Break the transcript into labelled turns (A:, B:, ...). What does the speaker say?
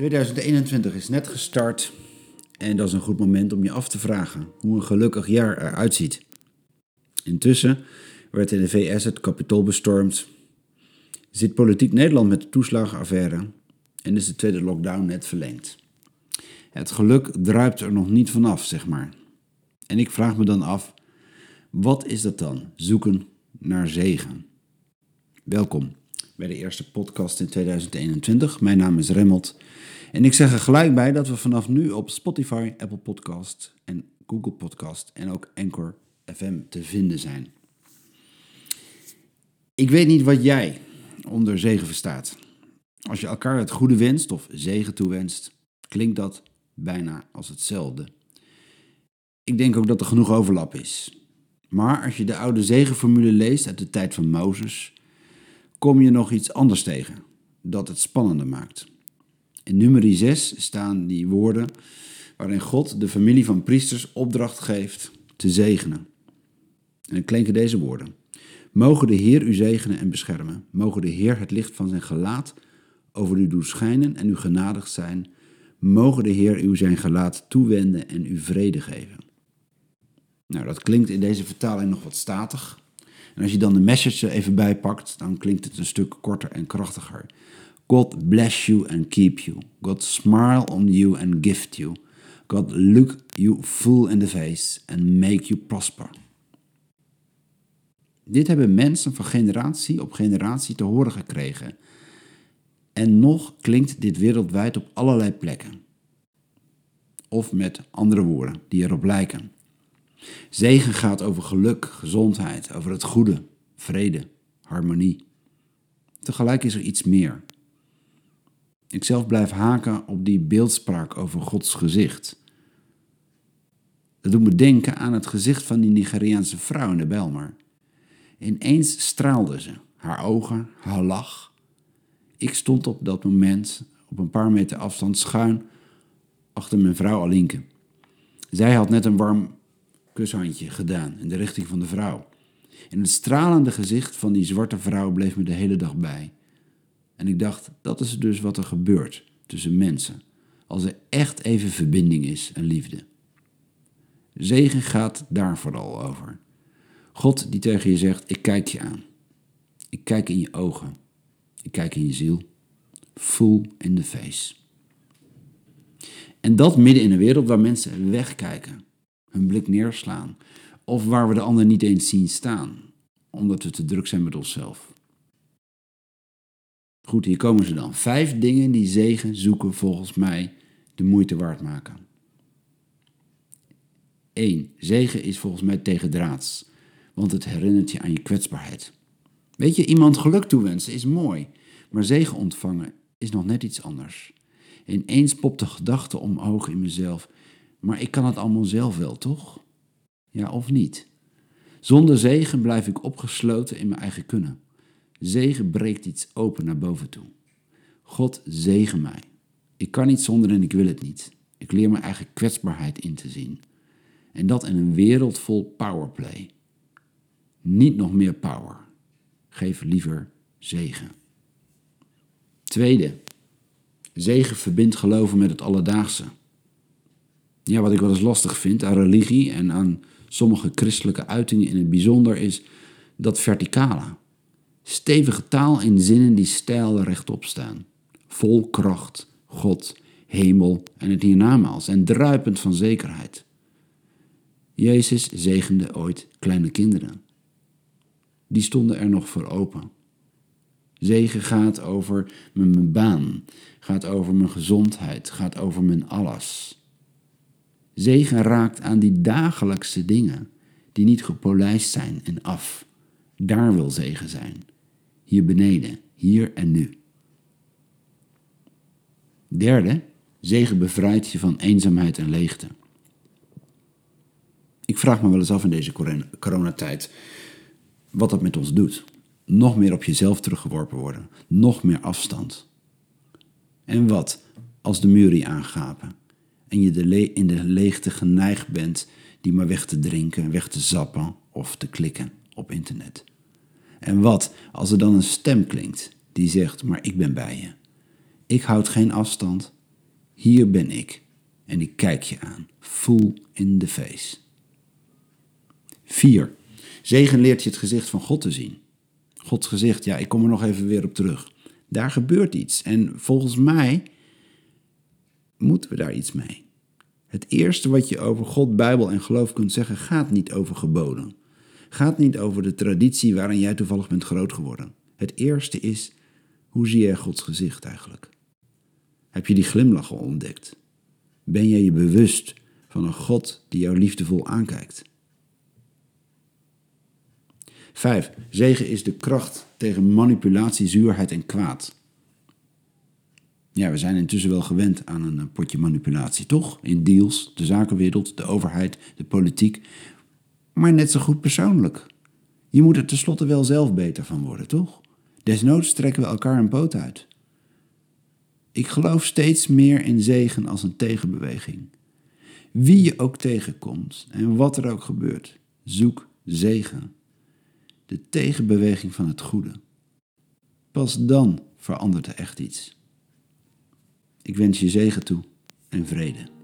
A: 2021 is net gestart en dat is een goed moment om je af te vragen hoe een gelukkig jaar eruit ziet. Intussen werd in de VS het kapitool bestormd, zit politiek Nederland met de toeslagenaffaire en is de tweede lockdown net verlengd. Het geluk druipt er nog niet vanaf, zeg maar. En ik vraag me dan af, wat is dat dan? Zoeken naar zegen. Welkom bij de eerste podcast in 2021. Mijn naam is Remmelt en ik zeg er gelijk bij dat we vanaf nu op Spotify, Apple Podcast en Google Podcast en ook Anchor FM te vinden zijn. Ik weet niet wat jij onder zegen verstaat. Als je elkaar het goede wenst of zegen toewenst, klinkt dat bijna als hetzelfde. Ik denk ook dat er genoeg overlap is. Maar als je de oude zegenformule leest uit de tijd van Mozes, kom je nog iets anders tegen dat het spannender maakt. In nummer 6 staan die woorden waarin God de familie van priesters opdracht geeft te zegenen. En dan klinken deze woorden. Mogen de Heer u zegenen en beschermen. Mogen de Heer het licht van zijn gelaat over u doen schijnen en u genadig zijn. Mogen de Heer u zijn gelaat toewenden en u vrede geven. Nou, dat klinkt in deze vertaling nog wat statig. En als je dan de message er even bijpakt, dan klinkt het een stuk korter en krachtiger. God bless you and keep you. God smile on you and gift you. God look you full in the face and make you prosper. Dit hebben mensen van generatie op generatie te horen gekregen. En nog klinkt dit wereldwijd op allerlei plekken. Of met andere woorden die erop lijken. Zegen gaat over geluk, gezondheid, over het goede, vrede, harmonie. Tegelijk is er iets meer. Ik zelf blijf haken op die beeldspraak over Gods gezicht. Dat doet me denken aan het gezicht van die Nigeriaanse vrouw in de Belmar. Ineens straalde ze, haar ogen, haar lach. Ik stond op dat moment op een paar meter afstand schuin achter mijn vrouw Alinke. Zij had net een warm kushandje gedaan in de richting van de vrouw. En het stralende gezicht van die zwarte vrouw bleef me de hele dag bij. En ik dacht, dat is dus wat er gebeurt tussen mensen. Als er echt even verbinding is en liefde. Zegen gaat daar vooral over. God die tegen je zegt, ik kijk je aan. Ik kijk in je ogen. Ik kijk in je ziel. Full in the face. En dat midden in een wereld waar mensen wegkijken, hun blik neerslaan, of waar we de ander niet eens zien staan, omdat we te druk zijn met onszelf. Goed, hier komen ze dan. Vijf dingen die zegen zoeken volgens mij de moeite waard maken. 1. Zegen is volgens mij tegendraads, want het herinnert je aan je kwetsbaarheid. Weet je, iemand geluk toewensen is mooi, maar zegen ontvangen is nog net iets anders. Ineens popt de gedachte omhoog in mezelf, maar ik kan het allemaal zelf wel, toch? Ja of niet? Zonder zegen blijf ik opgesloten in mijn eigen kunnen. Zegen breekt iets open naar boven toe. God zegen mij. Ik kan niet zonder en ik wil het niet. Ik leer mijn eigen kwetsbaarheid in te zien. En dat in een wereld vol powerplay. Niet nog meer power. Geef liever zegen. Tweede, zegen verbindt geloven met het alledaagse. Ja, wat ik wel eens lastig vind aan religie en aan sommige christelijke uitingen in het bijzonder is dat verticale. Stevige taal in zinnen die stijl rechtop staan. Vol kracht, God, hemel en het hiernamaals en druipend van zekerheid. Jezus zegende ooit kleine kinderen. Die stonden er nog voor open. Zegen gaat over mijn baan, gaat over mijn gezondheid, gaat over mijn alles. Zegen raakt aan die dagelijkse dingen die niet gepolijst zijn en af. Daar wil zegen zijn. Hier beneden, hier en nu. Derde, zegen bevrijdt je van eenzaamheid en leegte. Ik vraag me wel eens af in deze coronatijd wat dat met ons doet. Nog meer op jezelf teruggeworpen worden, nog meer afstand. En wat als de muren aangapen en je de in de leegte geneigd bent die maar weg te drinken, weg te zappen of te klikken op internet? En wat als er dan een stem klinkt die zegt: Maar ik ben bij je. Ik houd geen afstand, Hier ben ik en ik kijk je aan, full in the face. 4. Zegen leert je het gezicht van God te zien. Gods gezicht, ja, ik kom er nog even weer op terug. Daar gebeurt iets en volgens mij moeten we daar iets mee. Het eerste wat je over God, Bijbel en geloof kunt zeggen, gaat niet over geboden. Gaat niet over de traditie waarin jij toevallig bent groot geworden. Het eerste is, hoe zie jij Gods gezicht eigenlijk? Heb je die glimlach al ontdekt? Ben jij je bewust van een God die jou liefdevol aankijkt? 5. Zegen is de kracht tegen manipulatie, zuurheid en kwaad. Ja, we zijn intussen wel gewend aan een potje manipulatie, toch? In deals, de zakenwereld, de overheid, de politiek. Maar net zo goed persoonlijk. Je moet er tenslotte wel zelf beter van worden, toch? Desnoods trekken we elkaar een poot uit. Ik geloof steeds meer in zegen als een tegenbeweging. Wie je ook tegenkomt en wat er ook gebeurt, zoek zegen. De tegenbeweging van het goede. Pas dan verandert er echt iets. Ik wens je zegen toe en vrede.